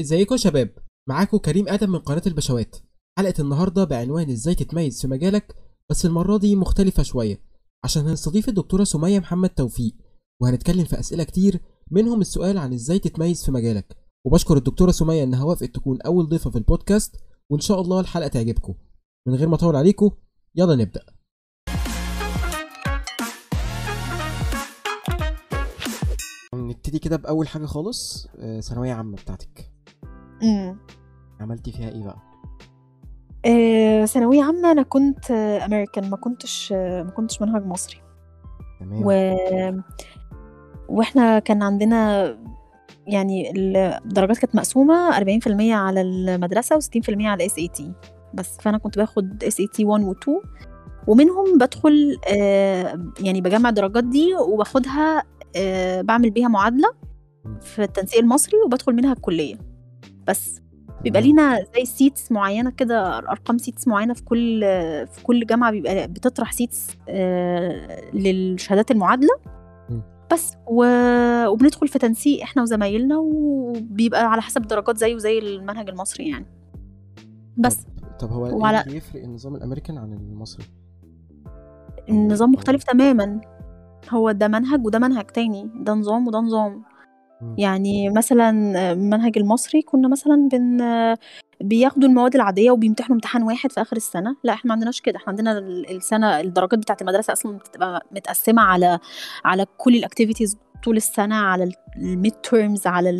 إزيكم يا شباب؟ معاكم كريم آدم من قناة البشوات. حلقة النهارده بعنوان إزاي تتميز في مجالك بس المرة دي مختلفة شوية. عشان هنستضيف الدكتورة سمية محمد توفيق وهنتكلم في أسئلة كتير منهم السؤال عن إزاي تتميز في مجالك. وبشكر الدكتورة سمية إنها وافقت تكون أول ضيفة في البودكاست وإن شاء الله الحلقة تعجبكم. من غير ما أطول عليكم يلا نبدأ. نبتدي كده بأول حاجة خالص آه، ثانوية عامة بتاعتك. امم عملتي فيها إيه بقى؟ آه، ثانوية عامة أنا كنت أمريكان ما كنتش ما كنتش منهج مصري. تمام. و... وإحنا كان عندنا يعني الدرجات كانت مقسومة 40% على المدرسة و60% على ال SAT بس فأنا كنت باخد SAT 1 و 2 ومنهم بدخل آه، يعني بجمع الدرجات دي وباخدها آه، بعمل بيها معادلة في التنسيق المصري وبدخل منها الكلية. بس بيبقى. لينا زي seats معينة كده أرقام seats معينة في كل في كل جامعة بيبقى بتطرح seats آه، للشهادات المعادلة. بس و... وبندخل في تنسيق إحنا وزمايلنا وبيبقى على حسب الدرجات زيه زي المنهج المصري يعني. بس. طب, طب هو إيه وعلى- اللي يفرق النظام الأمريكان عن المصري؟ النظام مختلف تماما. هو ده منهج وده منهج تاني ده نظام وده نظام. يعني مثلا المنهج المصري كنا مثلا بن بياخدوا المواد العادية وبيمتحنوا امتحان واحد في آخر السنة. لا إحنا ما عندناش كده. إحنا عندنا ال- السنة الدرجات بتاعة المدرسة أصلا بتبقى متقسمة على على كل ال activities طول السنة على ال midterms على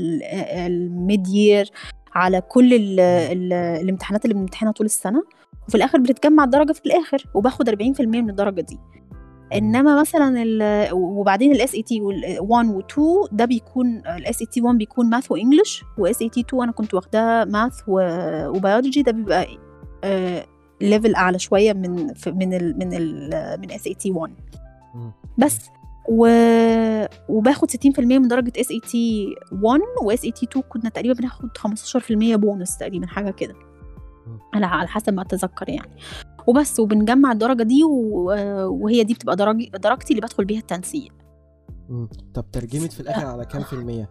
ال midyear على كل ال ال الامتحانات اللي بنمتحنها طول السنة. وفي الآخر بتتجمع الدرجة في الآخر وباخد 40% من الدرجة دي. إنما مثلا ال- وبعدين ال SAT 1 و 2 ده بيكون ال SAT 1 بيكون math و English و SAT 2 أنا كنت واخداها math و biology ده بيبقى level أعلى شوية من من ال من ال من SAT 1 مم. بس. و... وباخد 60% من درجة SAT 1 و SAT 2 كنا تقريبا بناخد 15% بونص تقريبا حاجة كده. على حسب ما أتذكر يعني. وبس وبنجمع الدرجة دي. وهي دي بتبقى درج... درجتي اللي بدخل بيها التنسيق مم. طب ترجمت في الآخر على كام في المية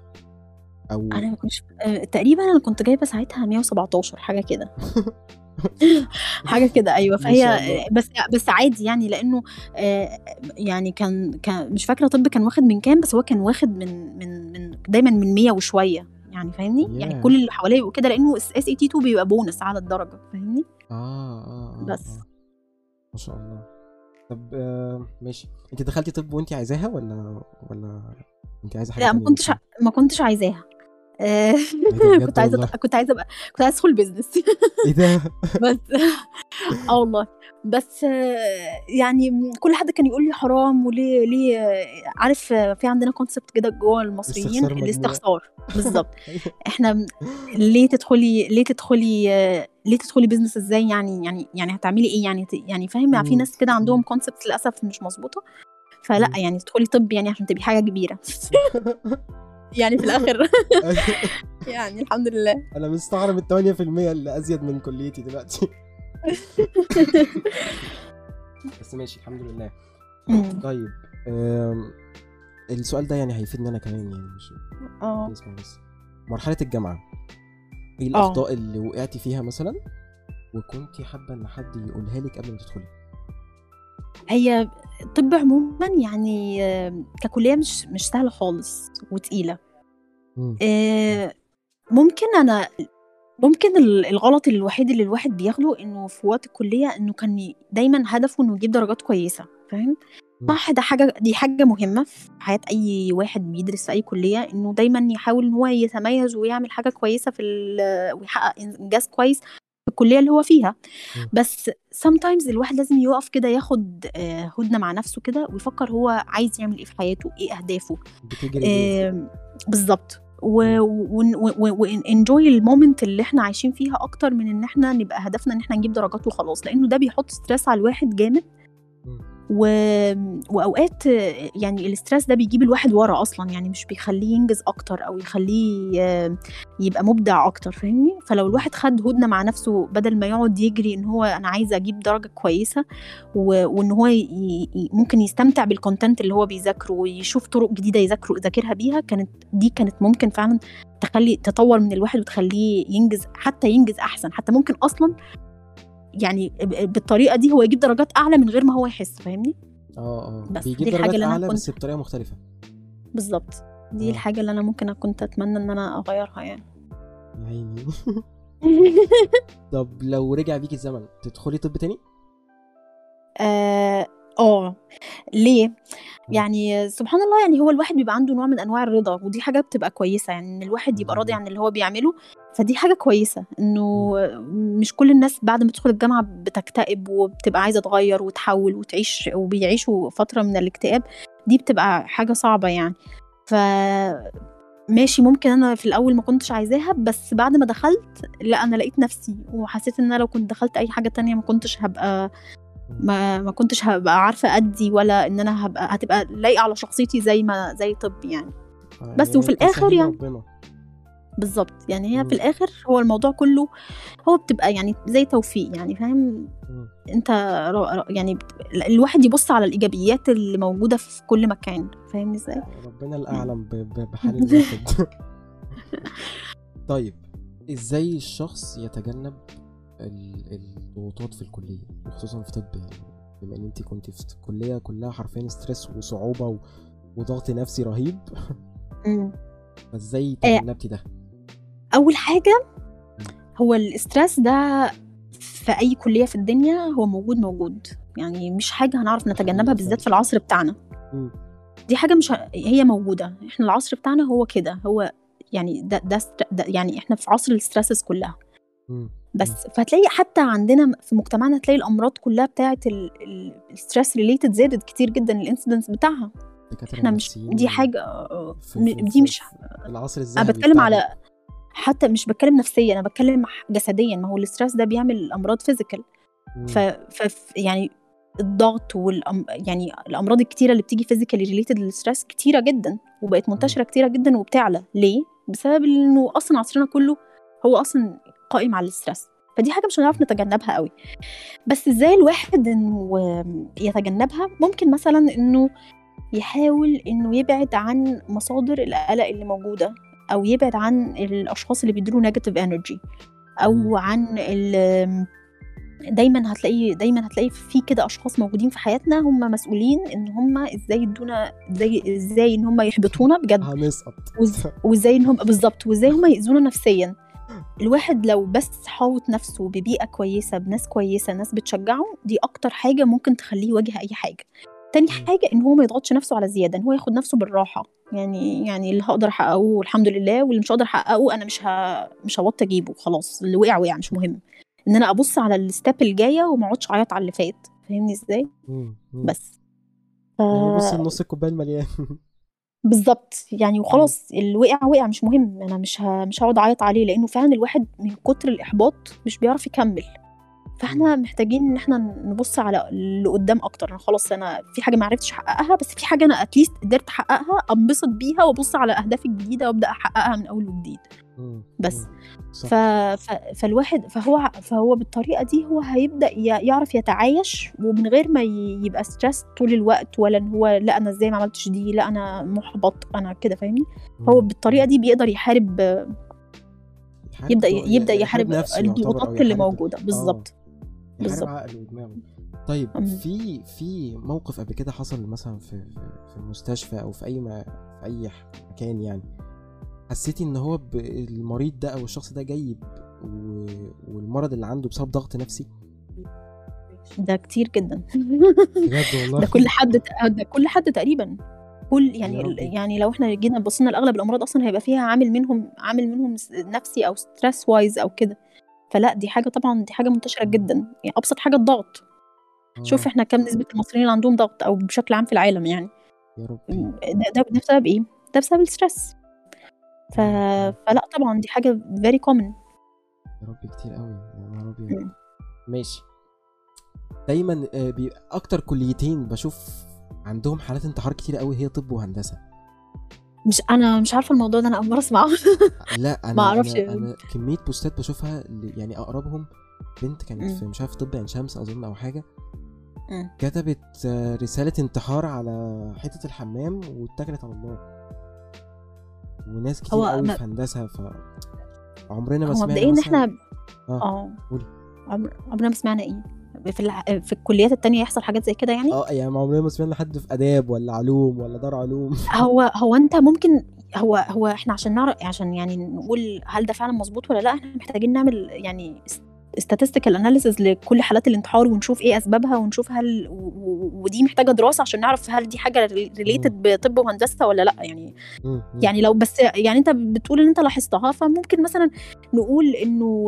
أو أنا مش آه، تقريبا أنا كنت جايبة ساعتها 117 حاجة كده حاجة كده أيوه فهي. بس بس عادي يعني لأنه آه، يعني كان كان مش فاكرة طب كان واخد من كام بس هو كان واخد من من من دايما من 100 وشوية يعني فاهمني يعني ياه. كل اللي حواليه يبقوا كده لأنه SAT 2 بيبقى بونص على الدرجة فاهمني آه آه, آه بس. آه. ما شاء الله طب آه ماشي انت دخلتي طب وانت عايزاها ولا ولا انت عايزة حاجة لا ما كنتش مثلاً؟ ما كنتش عايزاها إيه كنت عايزة والله؟ كنت عايزة ابقى كنت عايزة أدخل business إيه ده؟ بس آه والله. بس يعني كل حد كان يقول لي حرام وليه ليه عارف في عندنا concept كده جوه المصريين. الاستخسار. بالظبط. إحنا م- ليه تدخلي ليه تدخلي ليه تدخلي business إزاي؟ يعني يعني يعني هتعملي إيه؟ يعني يعني فاهم؟ في. ناس كده عندهم. concept للأسف مش مظبوطة. فلأ. يعني تدخلي طب يعني عشان تبقي حاجة كبيرة. يعني في الآخر. يعني الحمد لله. أنا مستغرب ال 8% اللي أزيد من كليتي دلوقتي. بس ماشي الحمد لله. طيب السؤال ده يعني هيفيدني أنا كمان يعني مش آه. بس. مرحلة الجامعة إيه آه. الأخطاء اللي وقعتي فيها مثلا؟ وكنتي حابة إن حد يقولها لك قبل ما تدخلي؟ هي الطب عموما يعني ككلية مش مش سهلة خالص وتقيلة. مم. آه، ممكن أنا ممكن ال- الغلط الوحيد اللي الواحد بياخده إنه في وقت الكلية إنه كان دايما هدفه إنه يجيب درجات كويسة فاهم؟ صح ده حاجة دي حاجة مهمة في حياة أي واحد بيدرس في أي كلية إنه دايما يحاول إن هو يتميز ويعمل حاجة كويسة في ويحقق إنجاز كويس في الكلية اللي هو فيها مم. بس sometimes الواحد لازم يقف كده ياخد آه، هدنة مع نفسه كده ويفكر هو عايز يعمل إيه في حياته إيه أهدافه بتجري؟ آه، بالظبط و enjoy ال moment اللي إحنا عايشين فيها أكتر من إن إحنا نبقى هدفنا إن إحنا نجيب درجات وخلاص لأنه ده بيحط stress على الواحد جامد. و... وأوقات يعني ال stress ده بيجيب الواحد ورا أصلا يعني مش بيخليه ينجز أكتر أو يخليه يبقى مبدع أكتر فاهمني فلو الواحد خد هدنة مع نفسه بدل ما يقعد يجري إن هو أنا عايزه أجيب درجة كويسة و... وإن هو. ي... ممكن يستمتع بال content اللي هو بيذاكره ويشوف طرق جديدة يذاكره يذاكرها بيها كانت دي كانت ممكن فعلا تخلي تطور من الواحد وتخليه ينجز حتى ينجز أحسن حتى ممكن أصلا يعني بالطريقة دي هو يجيب درجات أعلى من غير ما هو يحس فاهمني؟ آه آه. بس بيجيب دي درجات اللي أعلى كنت- بس بطريقة مختلفة. بالظبط. دي آه. الحاجة اللي أنا ممكن كنت اتمنى إن أنا أغيرها يعني. عيني. طب لو رجع بيك الزمن تدخلي طب تاني؟ آه آه. ليه يعني سبحان الله يعني هو الواحد بيبقى عنده نوع من أنواع الرضا ودي حاجة بتبقى كويسة يعني إن الواحد يبقى راضي جميل. عن اللي هو بيعمله فدي حاجة كويسة إنه مش كل الناس بعد ما تدخل الجامعة بتكتئب وبتبقى عايزة تغير وتحول وتعيش وبيعيشوا فترة من الاكتئاب دي بتبقى حاجة صعبة يعني ف ماشي ممكن أنا في الأول ما كنتش عايزاها بس بعد ما دخلت لأ أنا لقيت نفسي وحسيت إن أنا لو كنت دخلت أي حاجة تانية ما كنتش هبقى ما ما كنتش هبقى عارفة ادي ولا إن أنا هبقى هتبقى لايقة على شخصيتي زي ما زي طب يعني. آه، بس يعني وفي الآخر تسهيل يعني- بالظبط يعني هي مم. في الآخر هو الموضوع كله هو بتبقى يعني زي توفيق يعني فاهم. أنت يعني الواحد يبص على الإيجابيات اللي موجودة في كل مكان فاهمني إزاي؟ ربنا الأعلم بحال الواحد. طيب إزاي الشخص يتجنب الضغوطات في الكلية وخصوصا في طب يعني بما إن انت كنت في كلية كلها حرفيا ستريس وصعوبة و... وضغط نفسي رهيب. فإزاي آه. تجنبتي ده أول حاجة هو ال stress ده في أي كلية في الدنيا هو موجود موجود يعني مش حاجة هنعرف نتجنبها بالذات في. العصر بتاعنا. دي حاجة مش هي موجودة إحنا العصر بتاعنا هو كده هو يعني ده, ده, ده يعني إحنا في عصر ال stresses كلها. بس فهتلاقي حتى عندنا في مجتمعنا هتلاقي الأمراض كلها بتاعه ال stress related زادت كتير جدا ال incidence بتاعها. إحنا مش دي حاجة آه، في- دي مش العصر أنا الذهبي بتكلم بتاعنا. على حتى مش بتكلم نفسيا أنا بتكلم جسديا. ما هو ال stress ده بيعمل امراض physical. ف, ف يعني الضغط والأم يعني الأمراض الكتيرة اللي بتيجي physically related لل stress كتيرة جدا وبقت منتشرة كتيرة جدا وبتعلى. ليه؟ بسبب إنه أصلا عصرنا كله هو أصلا قائم على ال stress فدي حاجة مش هنعرف نتجنبها قوي. بس إزاي الواحد إنه يتجنبها؟ ممكن مثلا إنه يحاول إنه يبعد عن مصادر القلق اللي موجودة أو يبعد عن الأشخاص اللي بيديله negative energy أو. عن ال دايما هتلاقي دايما هتلاقي في كده أشخاص موجودين في حياتنا هم مسؤولين إن هم إزاي يدونا إزاي إزاي إن هم يحبطونا بجد. هنسقط. وإزاي إن هم بالظبط وإزاي هم يأذونا نفسيا. الواحد لو بس حاوط نفسه ببيئة كويسة بناس كويسة ناس بتشجعه دي أكتر حاجة ممكن تخليه يواجه أي حاجة. تاني. حاجة إن هو ما يضغطش نفسه على زيادة إن هو ياخد نفسه بالراحة. يعني يعني اللي هقدر أحققه الحمد لله واللي مش هقدر أحققه أنا مش ه... مش هوطي أجيبه خلاص اللي وقع وقع مش مهم. إن أنا أبص على الستيب الجاية وما أقعدش أعيط على اللي فات. فاهمني إزاي. بس. ف... يعني بص النص الكوباية المليان. بالظبط يعني وخلاص اللي وقع وقع مش مهم. أنا مش ه... مش هقعد أعيط عليه لأنه فعلا الواحد من كتر الإحباط مش بيعرف يكمل. فإحنا محتاجين إن إحنا نبص على اللي قدام أكتر. أنا خلاص أنا في حاجة ما عرفتش أحققها بس في حاجة أنا اتليست قدرت أحققها أنبسط بيها وأبص على أهدافي الجديدة وأبدأ أحققها من أول وجديد. بس. ف... ف... فالواحد فهو فهو بالطريقة دي هو هيبدأ ي... يعرف يتعايش ومن غير ما ي... يبقى ستريس طول الوقت ولا إن هو لا أنا إزاي ما عملتش دي لا أنا محبط أنا كده فاهمني؟ هو. بالطريقة دي بيقدر يحارب يحارب يبدأ يبدأ يحارب يعتبر، أو الضغوطات اللي يحارب- موجودة. بالظبط يحارب بالظبط. عقله ودماغه. طيب مم. في في موقف قبل كده حصل مثلا في في, في المستشفى أو في أي ما في أي مكان يعني؟ حسيتي إن هو المريض ده أو الشخص ده جاي والمرض اللي عنده بسبب ضغط نفسي. ده كتير جدا. بجد والله. ده كل حد ده كل حد تقريبا. كل يعني. يعني لو إحنا جينا بصينا لأغلب الأمراض أصلا هيبقى فيها عامل منهم عامل منهم نفسي أو stress wise أو كده. فلا دي حاجة طبعا دي حاجة منتشرة جدا. يعني أبسط حاجة الضغط. شوف آه، إحنا كم نسبة المصريين اللي عندهم ضغط أو بشكل عام في العالم يعني. يا ده ده ده بسبب إيه؟ ده بسبب ال stress ف... فلا طبعا دي حاجة very common يا ربي كتير قوي يا نهار أبيض. ماشي دايما آه،. أكتر كليتين بشوف عندهم حالات انتحار كتير قوي هي طب وهندسة مش أنا مش عارفة الموضوع ده أنا أول مرة أسمعه لا أنا ما أعرفش. أنا, أنا كمية بوستات بشوفها يعني أقربهم بنت كانت. في مش عارف طب عين شمس أظن أو حاجة. كتبت آه، رسالة انتحار على حتة الحمام واتكلت على الله وناس كتير قوي ما- في هندسة ف عمرنا ما سمعنا مبدئيا مثلاً- إحنا آه، آه. قولي. عمر- عمرنا ما سمعنا إيه. في الع... في الكليات التانية يحصل حاجات زي كده يعني؟ آه يعني ما عمرنا ما سمعنا حد في آداب ولا علوم ولا دار علوم. هو هو أنت ممكن هو هو إحنا عشان نعرف عشان يعني نقول هل ده فعلا مظبوط ولا لأ إحنا محتاجين نعمل يعني statistical analysis لكل حالات الانتحار ونشوف إيه أسبابها ونشوف هل ودي محتاجة دراسة عشان نعرف هل دي حاجة ريليتد بطب وهندسة ولا لأ. يعني. يعني لو بس يعني أنت بتقول إن أنت لاحظتها فممكن مثلا نقول إنه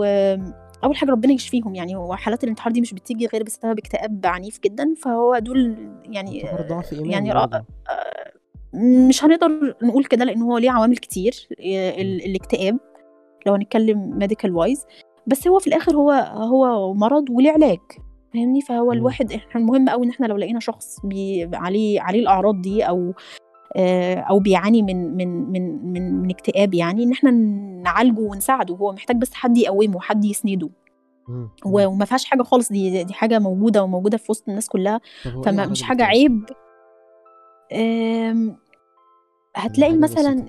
أول حاجة ربنا يشفيهم يعني هو حالات الانتحار دي مش بتيجي غير بسبب اكتئاب عنيف جدا. فهو دول يعني ضعف يعني. رأ- مش هنقدر نقول كده لأن هو ليه عوامل كتير ال- الاكتئاب. لو هنتكلم medical wise بس هو في الآخر هو هو مرض وليه علاج فاهمني فهو. الواحد إحنا المهم قوي إن إحنا لو لقينا شخص بي عليه عليه الأعراض دي أو آه، أو بيعاني من من من من, من اكتئاب يعني إن إحنا نعالجه ونساعده هو محتاج بس حد يقومه حد يسنده. وما فيهاش حاجة خالص دي دي حاجة موجودة وموجودة في وسط الناس كلها إيه فما مش حاجة؟ عيب آم، هتلاقي حاجة مثلا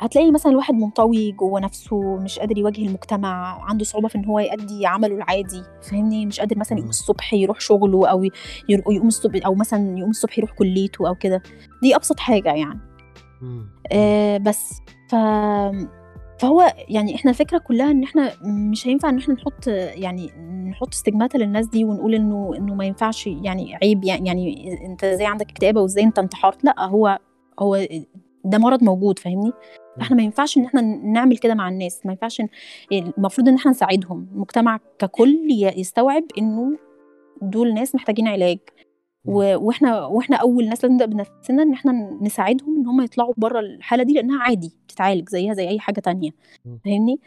هتلاقي مثلا الواحد منطوي جوه نفسه مش قادر يواجه المجتمع عنده صعوبة في إن هو يأدي عمله العادي فاهمني؟ مش قادر مثلا يقوم. الصبح يروح شغله أو يقوم الصبح أو مثلا يقوم الصبح يروح كليته أو كده. دي أبسط حاجة يعني. آه بس. ف فهو يعني إحنا الفكرة كلها إن إحنا مش هينفع إن إحنا نحط يعني نحط استجماتا للناس دي ونقول إنه إنه ما ينفعش يعني عيب يعني, يعني أنت إزاي عندك اكتئاب وازاي أنت انتحرت. لأ هو هو ده مرض موجود فاهمني؟ إحنا ما ينفعش ان إحنا نعمل كده مع الناس ما ينفعش المفروض ان إحنا نساعدهم المجتمع ككل يستوعب انه دول ناس محتاجين علاج. وإحنا وإحنا أول ناس لازم نبدا بنفسنا إن إحنا نساعدهم إن هم يطلعوا بره الحالة دي لأنها عادي بتتعالج زيها زي أي حاجة تانية. فاهمني؟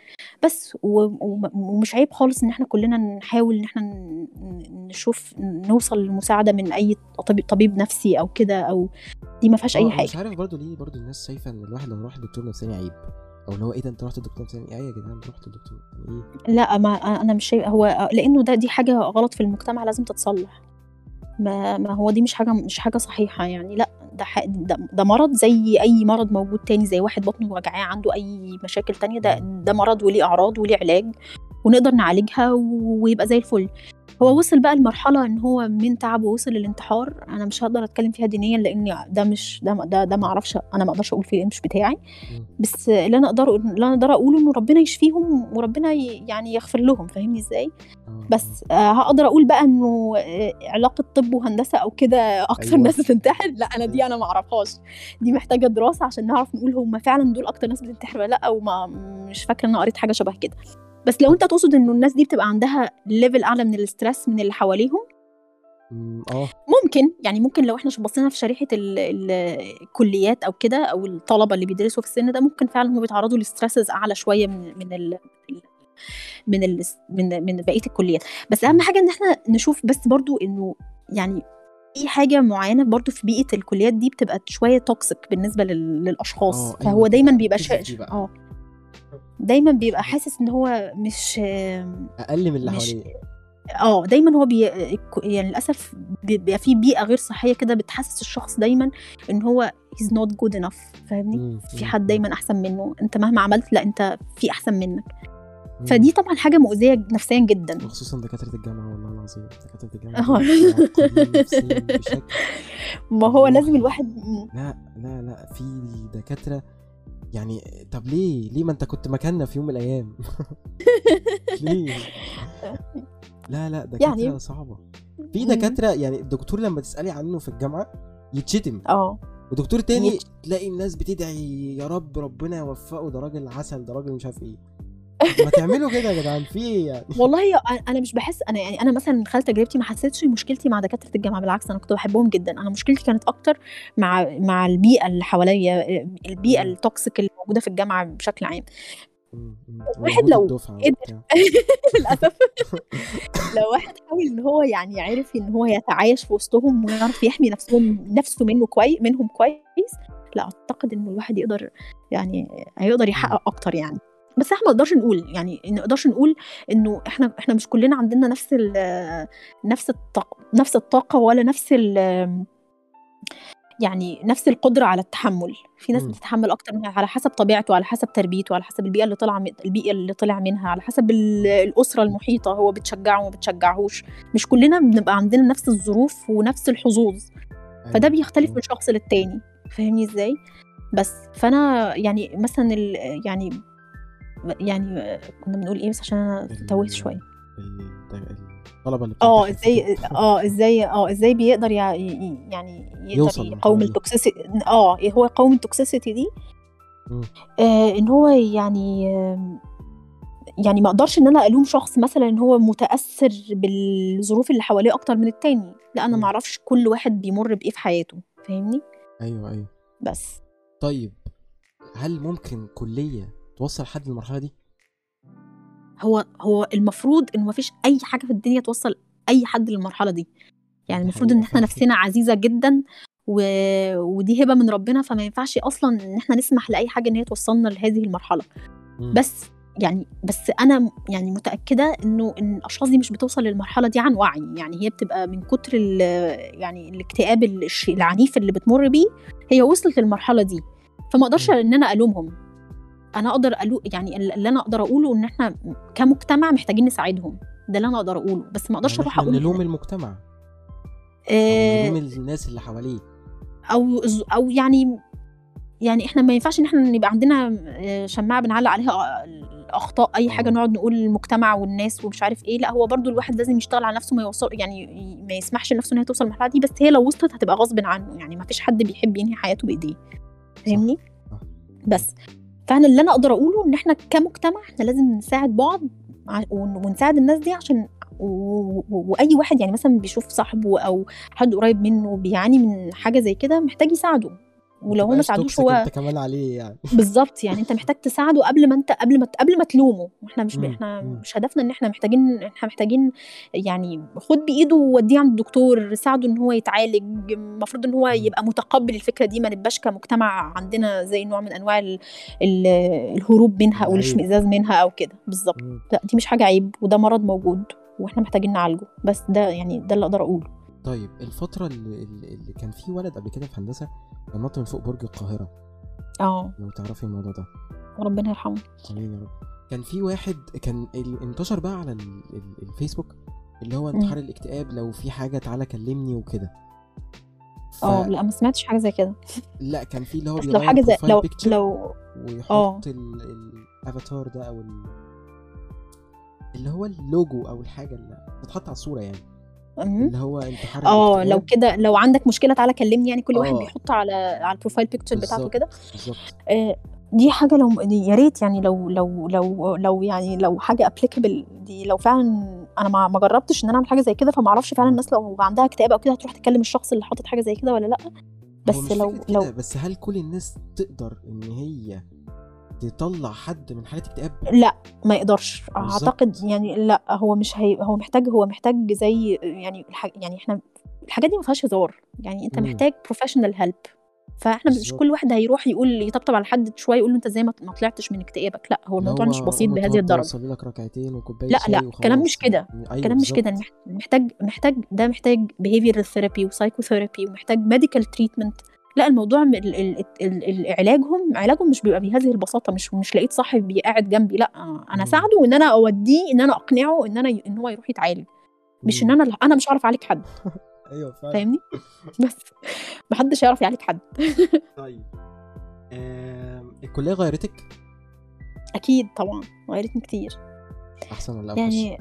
بس ومش عيب خالص إن إحنا كلنا نحاول إن إحنا نشوف نوصل لمساعدة من أي طبيب, طبيب نفسي أو كده أو دي ما فيهاش آه، اي مش حاجة عارف برضه ليه برضه الناس شايفة إن الواحد لو راح لدكتور نفساني عيب. أو اللي هو إيه ده أنت رحت لدكتور نفساني؟ إيه يا جدعان رحت لدكتور يعني إيه؟ لأ ما أنا مش شايف هو لأنه ده دي حاجة غلط في المجتمع لازم تتصلح. ما, ما هو دي مش حاجة مش حاجة صحيحة يعني. لا ده ده مرض زي أي مرض موجود تاني زي واحد بطنه وجعاه عنده أي مشاكل تانية ده ده مرض وليه أعراض وليه علاج. ونقدر نعالجها ويبقى زي الفل. هو وصل بقى لمرحلة إن هو من تعبه وصل للانتحار. أنا مش هقدر أتكلم فيها دينيا لأن ده مش ده ده, ده ما أعرفش أنا ما أقدرش أقول فيه مش بتاعي. بس اللي أنا أقدر اللي أنا أقدر أقوله إنه ربنا يشفيهم وربنا يعني يغفر لهم فاهمني إزاي؟ آه، بس آه هقدر أقول بقى إنه آه، علاقة طب وهندسة أو كده أكتر أيوة. ناس بتنتحر؟ لا أنا دي أنا ما أعرفهاش. دي محتاجة دراسة عشان نعرف نقول هم فعلا دول أكتر ناس بتنتحر ولا لأ وما مش فاكرة إن أنا قريت حاجة شبه كده. بس لو انت تقصد انه الناس دي بتبقى عندها level اعلى من ال stress من اللي حواليهم؟ آه. ممكن يعني ممكن لو إحنا بصينا في شريحة ال- ال- الكليات أو كده أو الطلبة اللي بيدرسوا في السن ده ممكن فعلا هم بيتعرضوا ل stresses أعلى شوية من من ال من ال من من بقية الكليات. بس أهم حاجة إن إحنا نشوف بس برضو إنه يعني في حاجة معينة برضو في بيئة الكليات دي بتبقى شوية toxic بالنسبة لل- للأشخاص. آه، فهو أيوة. دايما بيبقى ركزي شا... في دي بقى. آه. دايما بيبقى حاسس إن هو مش أقل من اللي حواليه. آه دايما هو بي... يعني للأسف بيبقى في بيئة غير صحية كده بتحسس الشخص دايما إن هو he's not good enough فاهمني؟ في حد دايما أحسن منه. أنت مهما عملت لأ أنت في أحسن منك. مم. فدي طبعا حاجة مؤذية نفسيا جدا. وخصوصا دكاترة الجامعة والله العظيم. دكاترة آه. الجامعة بشكل ما هو لازم. الواحد لا لا لا في دكاترة يعني طب ليه؟ ليه ما انت كنت مكاننا في يوم من الأيام؟ ليه؟ لا لا دكاترة يعني- صعبة. في مم. دكاترة يعني الدكتور لما تسألي عنه في الجامعة يتشتم. آه. ودكتور تاني يت- تلاقي الناس بتدعي يا رب ربنا يوفقه ده راجل عسل ده راجل مش عارف إيه. ما تعملوا كده يا جدعان في إيه يعني والله أنا مش بحس أنا يعني أنا مثلا من خلال تجربتي ما حسيتش مشكلتي مع دكاترة الجامعة بالعكس أنا كنت بحبهم جدا أنا مشكلتي كانت أكتر مع مع البيئة اللي حواليا البيئة. التوكسيك اللي موجودة في الجامعة بشكل عام. واحد لو قدر للأسف لو واحد حاول إن هو يعني عارف إن هو يتعايش في وسطهم ويعرف يحمي نفسهم نفسه منه كويس منهم كويس لا أعتقد ان الواحد يقدر يعني هيقدر. يحقق أكتر يعني بس إحنا ما نقدرش نقول يعني ما نقدرش نقول إنه إحنا إحنا مش كلنا عندنا نفس ال نفس الطاقه نفس الطاقة ولا نفس ال يعني نفس القدرة على التحمل. في ناس. بتتحمل أكتر منها على حسب طبيعته على حسب تربيته على حسب البيئة اللي طلع من البيئة اللي طلع منها على حسب ال- الأسرة المحيطة هو بتشجعه وما بتشجعهوش. مش كلنا بنبقى عندنا نفس الظروف ونفس الحظوظ. فده أيوه بيختلف من شخص للتاني. فاهمني إزاي؟ بس. فأنا يعني مثلا يعني يعني كنا بنقول إيه بس عشان أنا توهت شوية. ال- الطلبة اللي آه إزاي آه إزاي آه إزاي بيقدر يعني يقدر يقاوم ال toxicity آه هو يقاوم ال toxicity دي. آه إن هو يعني يعني ما أقدرش إن أنا ألوم شخص مثلا إن هو متأثر بالظروف اللي حواليه أكتر من التاني. لا أنا ما. أعرفش كل واحد بيمر بإيه في حياته فاهمني؟ أيوه أيوه. بس. طيب هل ممكن كلية توصل حد للمرحلة دي؟ هو هو المفروض انه ما فيش أي حاجة في الدنيا توصل أي حد للمرحلة دي يعني المفروض إن إحنا نفسنا عزيزة جدا و... ودي هبة من ربنا فما ينفعش أصلا إن إحنا نسمح لأي حاجة إن هي توصلنا لهذه المرحلة مم. بس يعني بس أنا يعني متأكدة إنه إن الأشخاص دي مش بتوصل للمرحلة دي عن وعي يعني هي بتبقى من كتر ال... يعني الاكتئاب العنيف اللي بتمر بيه هي وصلت للمرحلة دي فما أقدرش. إن أنا ألومهم أنا أقدر ألو يعني اللي أنا أقدر أقوله إن إحنا كمجتمع محتاجين نساعدهم. ده اللي أنا أقدر أقوله. بس ما أقدرش يعني أروح أقول نلوم المجتمع. آه، نلوم الناس اللي حواليه. أو أو يعني يعني إحنا ما ينفعش إن إحنا نبقى عندنا آه، شماعة بنعلق عليها الأخطاء أي حاجة آه. نقعد نقول المجتمع والناس ومش عارف إيه. لا هو برضو الواحد لازم يشتغل على نفسه ما يوصل يعني ما يسمحش لنفسه إن هي توصل للمرحلة دي. بس هي لو وصلت هتبقى غصب عنه. يعني ما فيش حد بيحب ينهي حياته بإيديه. فاهمني؟ بس. فانا اللي أنا أقدر أقوله إن إحنا كمجتمع إحنا لازم نساعد بعض ونساعد الناس دي عشان وأي واحد يعني مثلا بيشوف صاحبه أو حد قريب منه بيعاني من حاجة زي كده محتاج يساعده. ولو هو ما ساعدوش هو انت كمان عليه يعني. بالظبط يعني انت محتاج تساعده قبل ما انت قبل ما قبل ما تلومه. إحنا مش ب... إحنا. مش هدفنا ان إحنا محتاجين إحنا محتاجين يعني خد بإيده ووديه عند الدكتور ساعده ان هو يتعالج. المفروض ان هو. يبقى متقبل الفكرة دي ما نبقاش كمجتمع عندنا زي نوع من أنواع ال... ال... الهروب منها أو الاشمئزاز منها أو كده. بالظبط. لا دي مش حاجة عيب وده مرض موجود وإحنا محتاجين نعالجه. بس ده يعني ده اللي أقدر أقوله. طيب الفترة اللي, اللي اللي كان في ولد قبل كده في هندسة كان نط من فوق برج القاهرة. آه. لو تعرفي الموضوع ده. ربنا يرحمه. آمين يا رب. كان في واحد كان انتشر بقى على ال- ال- الفيسبوك اللي هو. انتحار الاكتئاب لو في حاجة تعالى كلمني وكده. آه لا ما سمعتش حاجة زي كده. فلا كان في اللي هو لو حاجة زي لو لو ويحط الافاتار ده أو ال... اللي هو اللوجو أو الحاجة اللي بتتحط على الصورة يعني. اللي هو انتحار آه لو كده لو عندك مشكلة تعالى كلمني يعني كل واحد آه. بيحط على على ال profile picture بتاعته بالظبط كده. بالظبط. آه، دي حاجة لو يا ريت يعني لو لو لو لو يعني لو حاجة applicable دي لو فعلا أنا ما ما جربتش إن أنا أعمل حاجة زي كده فما أعرفش فعلا. الناس لو عندها اكتئاب أو كده هتروح تكلم الشخص اللي حاطط حاجة زي كده ولا لأ. بس لو لو بس هل كل الناس تقدر إن هي تطلع حد من حالة اكتئاب؟ لا ما يقدرش. أعتقد بالظبط يعني لا هو مش هي هو محتاج هو محتاج زي يعني الح... يعني إحنا الحاجات دي ما فيهاش هزار. يعني أنت مم. محتاج professional help فإحنا مش بالظبط. كل واحد هيروح يقول يطبطب على حد شوية يقول له أنت إزاي ما طلعتش من اكتئابك؟ لا هو الموضوع مش بسيط بهذه الدرجة. لك ركعتين وكوباية لا لا الكلام مش كده. أيوه الكلام مش كده. محتاج محتاج ده محتاج behavioral therapy و psychotherapy ومحتاج medical treatment لا الموضوع م- ال ال ال ال علاجهم علاجهم مش بيبقى بهذه البساطة مش مش لقيت صاحب قاعد جنبي لأ أنا. اساعده وان أنا أوديه إن أنا أقنعه إن أنا إن هو يروح يتعالج. مش إن. أنا أنا مش هعرف أعالج حد. أيوه فعلا. فاهمني؟ بس. محدش هيعرف يعالج حد. طيب. آم، الكلية غيرتك؟ أكيد طبعا غيرتني كتير. أحسن ولا أوحش. يعني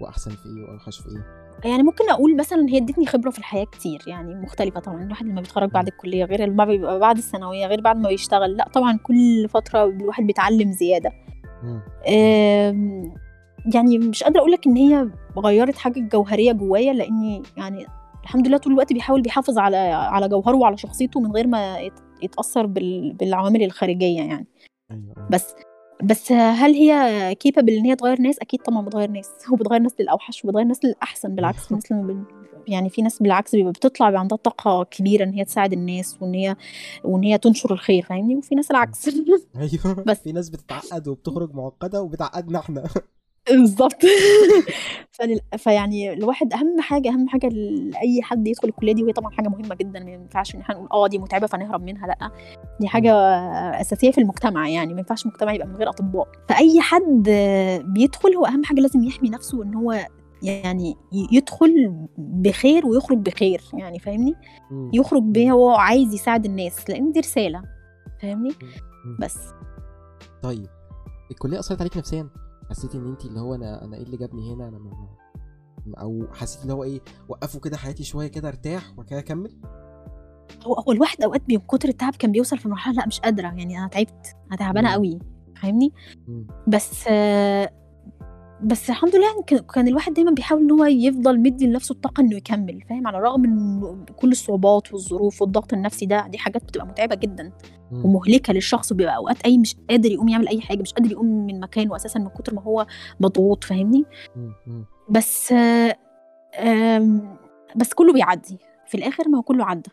وأحسن في إيه وأوحش في إيه؟ يعني ممكن أقول مثلا هي ادتني خبرة في الحياة كتير يعني مختلفة طبعا الواحد لما بيتخرج بعد الكلية غير لما بيبقى بعد الثانوية غير بعد ما بيشتغل لأ طبعا كل فترة الواحد بيتعلم زيادة. يعني مش قادرة أقول لك إن هي غيرت حاجة جوهرية جوايا لأني يعني الحمد لله طول الوقت بيحاول بيحافظ على على جوهره وعلى شخصيته من غير ما يت- يتأثر بال- بالعوامل الخارجية يعني. أيوه أيوه. بس بس هل هي كيبل إن هي تغير ناس؟ أكيد طبعا بتغير ناس وبتغير ناس للأوحش وبتغير ناس للأحسن بالعكس في ناس يعني في ناس بالعكس بيبقى بتطلع بيبقى عندها طاقة كبيرة إن هي تساعد الناس وإن هي وإن هي تنشر الخير فاهمني؟ وفي ناس العكس. أيوه. بس. في ناس بتتعقد وبتخرج معقدة وبتعقدنا إحنا. بالظبط فلل... فيعني الواحد أهم حاجة أهم حاجة لأي حد يدخل الكلية دي وهي طبعا حاجة مهمة جدا ما ينفعش إن إحنا نقول آه دي متعبة فنهرب منها لأ. دي حاجة أساسية في المجتمع يعني ما ينفعش المجتمع يبقى من غير أطباء. فأي حد بيدخل هو أهم حاجة لازم يحمي نفسه إن هو يعني يدخل بخير ويخرج بخير يعني فاهمني. يخرج بيه هو عايز يساعد الناس لأن دي رسالة فاهمني. بس. طيب الكلية أثرت عليك نفسيا؟ حسيتي إن انت اللي هو أنا أنا إيه اللي جابني هنا أنا ما أو حسيت اللي هو إيه وقفوا كده حياتي شوية كده ارتاح وبعد كده أكمل هو هو الواحد أوقات من كتر التعب كان بيوصل في مرحلة لأ مش قادرة يعني أنا تعبت أنا تعبانة. قوي فاهمني. بس آه، بس الحمد لله كان- الواحد دايما بيحاول إن هو يفضل مدي لنفسه الطاقة إنه يكمل فاهم على الرغم من كل الصعوبات والظروف والضغط النفسي ده دي حاجات بتبقى متعبة جدا. ومهلكة للشخص وبيبقى أوقات أي مش قادر يقوم يعمل أي حاجة مش قادر يقوم من مكانه أساسا من كتر ما هو مضغوط فاهمني. بس بس كله بيعدي في الآخر ما هو كله عدى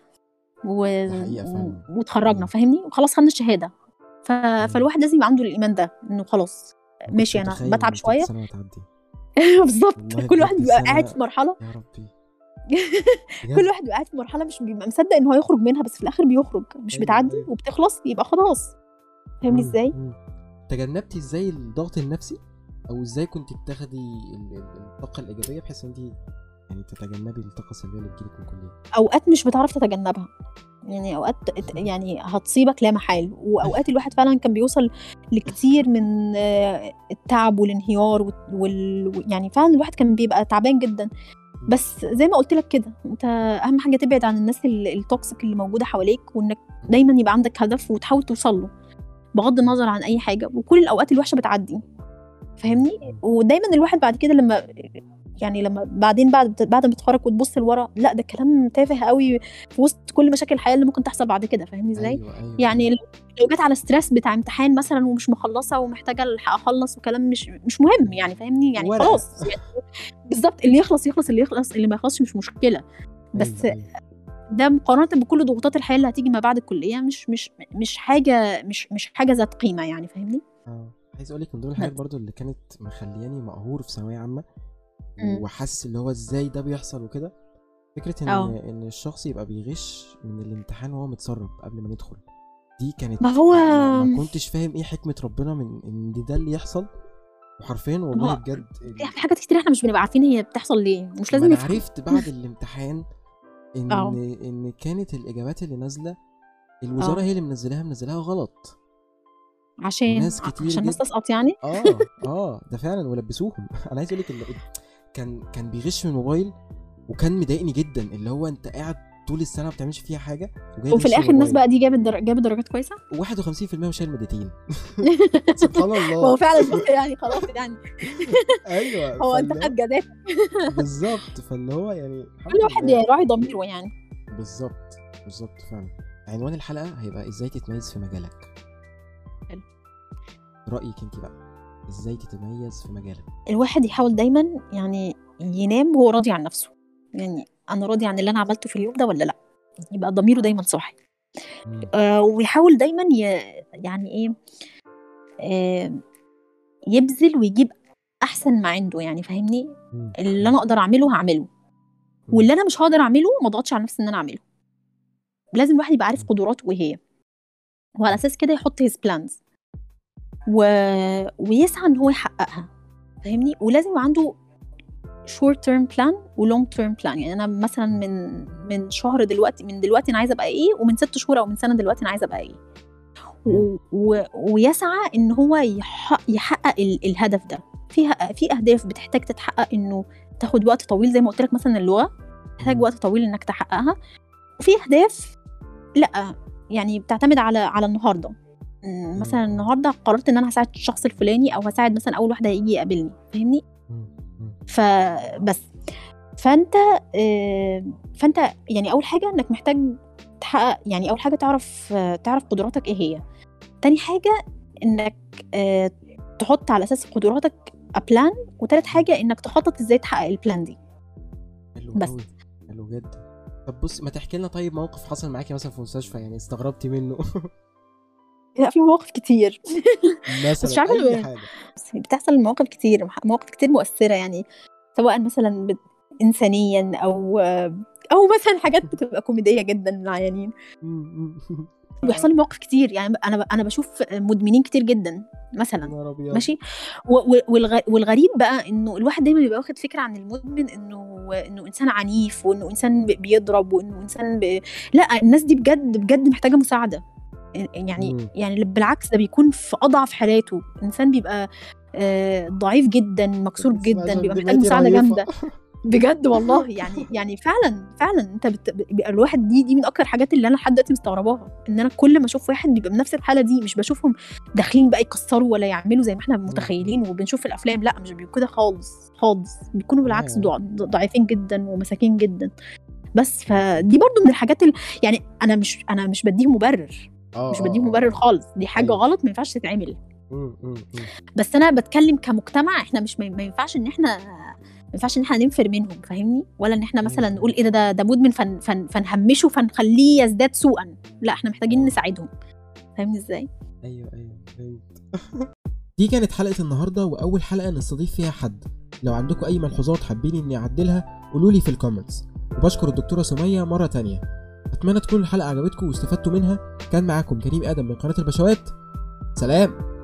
و... ده حقيقة فعلا. و- واتخرجنا مم. فاهمني وخلاص خدنا الشهادة ف... فالواحد لازم يبقى عنده الإيمان ده إنه خلاص ماشي أنا بتعب شوية. بالظبط. كل واحد بيبقى قاعد في مرحلة. يا ربي. كل واحد بيبقى قاعد في مرحلة مش بيبقى مصدق إن هو يخرج منها بس في الآخر بيخرج. مش أيوة، بتعدي أيوة. وبتخلص يبقى خلاص. فاهمني. إزاي. تجنبتي إزاي الضغط النفسي؟ أو إزاي كنت بتاخدي ال- ال- الطاقة الإيجابية بحيث إن انت يعني تتجنبي الطاقة السلبية اللي بتجيلك من الكليه أوقات مش بتعرف تتجنبها. يعني أوقات يعني هتصيبك لا محال. وأوقات الواحد فعلا كان بيوصل لكتير من آه، التعب والانهيار وال- يعني فعلا الواحد كان بيبقى تعبان جدا. بس زي ما قلت لك كده أنت أهم حاجة تبعد عن الناس ال- التوكسيك اللي موجودة حواليك وإنك دايما يبقى عندك هدف وتحاول توصل له بغض النظر عن أي حاجة. وكل الأوقات الوحشة بتعدي. فاهمني؟ ودايما الواحد بعد كده لما يعني لما بعدين بعد بعد ما تتخرج وتبص لورا لأ ده كلام تافه قوي في وسط كل مشاكل الحياة اللي ممكن تحصل بعد كده فاهمني إزاي أيوه أيوه يعني لو جت على ستريس بتاع امتحان مثلا ومش مخلصة ومحتاجة الحق أخلص وكلام مش مش مهم يعني فاهمني يعني. خلاص يعني بالظبط اللي يخلص يخلص اللي يخلص اللي ما يخلصش مش مشكلة بس أيوة، أيوة. ده مقارنة بكل ضغوطات الحياة اللي هتيجي ما بعد الكلية مش مش مش حاجة مش مش حاجة ذات قيمة يعني فاهمني آه عايز أقول لك من ضمن الحاجات. برضو اللي كانت مخلياني مقهور في ثانوية عامة مم. وحاسس اللي هو إزاي ده بيحصل وكده فكرة إن آه. إن الشخص يبقى بيغش من الامتحان وهو متسرب قبل ما ندخل دي كانت ما هو- ما ما كنتش فاهم إيه حكمة ربنا من إن ده, اللي يحصل وحرفيا والله بجد في حاجات كتير إحنا مش بنبقى عارفين هي بتحصل ليه مش لازم أنا نفهم عرفت بعد الامتحان إن آه. إن كانت الإجابات اللي نازلة الوزارة آه. هي اللي منزلاها منزلاها غلط عشان ناس كتير عشان الناس. تسقط يعني آه آه ده فعلا ولبسوهم أنا عايز أقول لك اللي كان كان بيغش من الموبايل وكان مضايقني جدا اللي هو أنت قاعد طول السنة ما بتعملش فيها حاجة وفي الآخر الناس. بقى دي جابت در... جابت درجات كويسة؟ 51% وشايل مادتين. سبحان ما هو الله فعلا يعني خلاص يعني. أيوه هو أنت خد جدات بالظبط فاللي هو يعني كل واحد لله. يراعي ضميره يعني. بالظبط بالظبط فعلا. عنوان الحلقة هيبقى إزاي تتميز في مجالك؟ حلو. رأيك أنت بقى. إزاي تتميز في مجالك؟ الواحد يحاول دايما يعني ينام وهو راضي عن نفسه. يعني أنا راضي عن اللي أنا عملته في اليوم ده ولا لأ؟ يبقى ضميره دايما صاحي. آه ويحاول دايما ي... يعني إيه آه يبذل ويجيب أحسن ما عنده يعني فاهمني. اللي أنا أقدر أعمله هعمله. واللي أنا مش هقدر أعمله ما أضغطش على نفسي إن أنا أعمله. لازم الواحد يبقى عارف قدراته إيه هي وعلى أساس كده يحط his plans. و... ويسعى إن هو يحققها فاهمني؟ ولازم يبقى عنده short term plan و long term plan. يعني أنا مثلا من من شهر دلوقتي من دلوقتي أنا عايزة أبقى إيه ومن ست شهور أو من سنة دلوقتي أنا عايزة أبقى إيه. و... و... ويسعى إن هو يح... يحقق ال... الهدف ده. في في أهداف بتحتاج تتحقق إنه تاخد وقت طويل زي ما قلت لك مثلا اللغة تحتاج. وقت طويل إنك تحققها. وفي أهداف لأ يعني بتعتمد على على النهارده. مثلا النهارده قررت إن أنا هساعد الشخص الفلاني أو هساعد مثلا أول واحد هيجي يقابلني فاهمني. فبس فأنت آه، فأنت يعني أول حاجة إنك محتاج تحقق يعني أول حاجة تعرف تعرف قدراتك إيه هي. تاني حاجة إنك آه تحط على أساس قدراتك a plan وتالت حاجة إنك تخطط إزاي تحقق ال plan دي. حلو بس. حلو جدا. طب بص ما تحكي لنا طيب موقف حصل معاكي مثلا في مستشفى يعني استغربتي منه. لا في مواقف كتير. مثلا مش عارفة ليه. حاجة. بتحصل مواقف كتير مواقف كتير مؤثرة يعني. سواء مثلا بت- انسانيا أو أو مثلا حاجات بتبقى كوميدية جدا للعيانين بيحصل لي مواقف كتير يعني. أنا أنا بشوف مدمنين كتير جدا مثلا. نهار أبيض. ماشي؟ و- و- والغ- والغريب بقى إنه الواحد دايما بيبقى واخد فكرة عن المدمن إنه إنه إنسان عنيف وإنه إنسان ب- بيضرب وإنه إنسان ب... لا الناس دي بجد بجد محتاجة مساعدة. يعني مم. يعني بالعكس ده بيكون في أضعف حالاته. إنسان بيبقى آه، ضعيف جدا مكسور جدا بيبقى محتاج مساعدة. جامدة. بجد والله. يعني يعني فعلا فعلا أنت بت... بيبقى الواحد دي دي من أكتر الحاجات اللي أنا لحد دلوقتي مستغرباها. إن أنا كل ما أشوف واحد بيبقى بنفس الحالة دي مش بشوفهم داخلين بقى يكسروا ولا يعملوا زي ما إحنا متخيلين وبنشوف في الأفلام. لأ مش بيبقوا كده خالص خالص. بيكونوا بالعكس. ضع- ضعيفين جدا ومساكين جدا. بس فدي برضو من الحاجات اللي يعني أنا مش أنا مش بديهم مبرر. آه، مش آه، بديهم آه. مبرر خالص دي حاجة أيوة. غلط ما ينفعش تتعمل. بس أنا بتكلم كمجتمع إحنا مش ما ينفعش إن إحنا ما ينفعش إن إحنا ننفر منهم فاهمني؟ ولا إن إحنا مثلا. نقول إيه ده ده, ده مدمن فن فن فنهمشه فنخليه يزداد سوءا. لا إحنا محتاجين نساعدهم. فاهمني إزاي؟ أيوه أيوه فهمت. دي كانت حلقة النهارده وأول حلقة نستضيف فيها حد. لو عندكم أي ملحوظات حابين إني أعدلها قولوا لي في الكومنتس وبشكر الدكتورة سمية مرة تانية. أتمنى تكون الحلقة عجبتكم واستفدتوا منها. كان معاكم كريم آدم من قناة البشوات. سلام.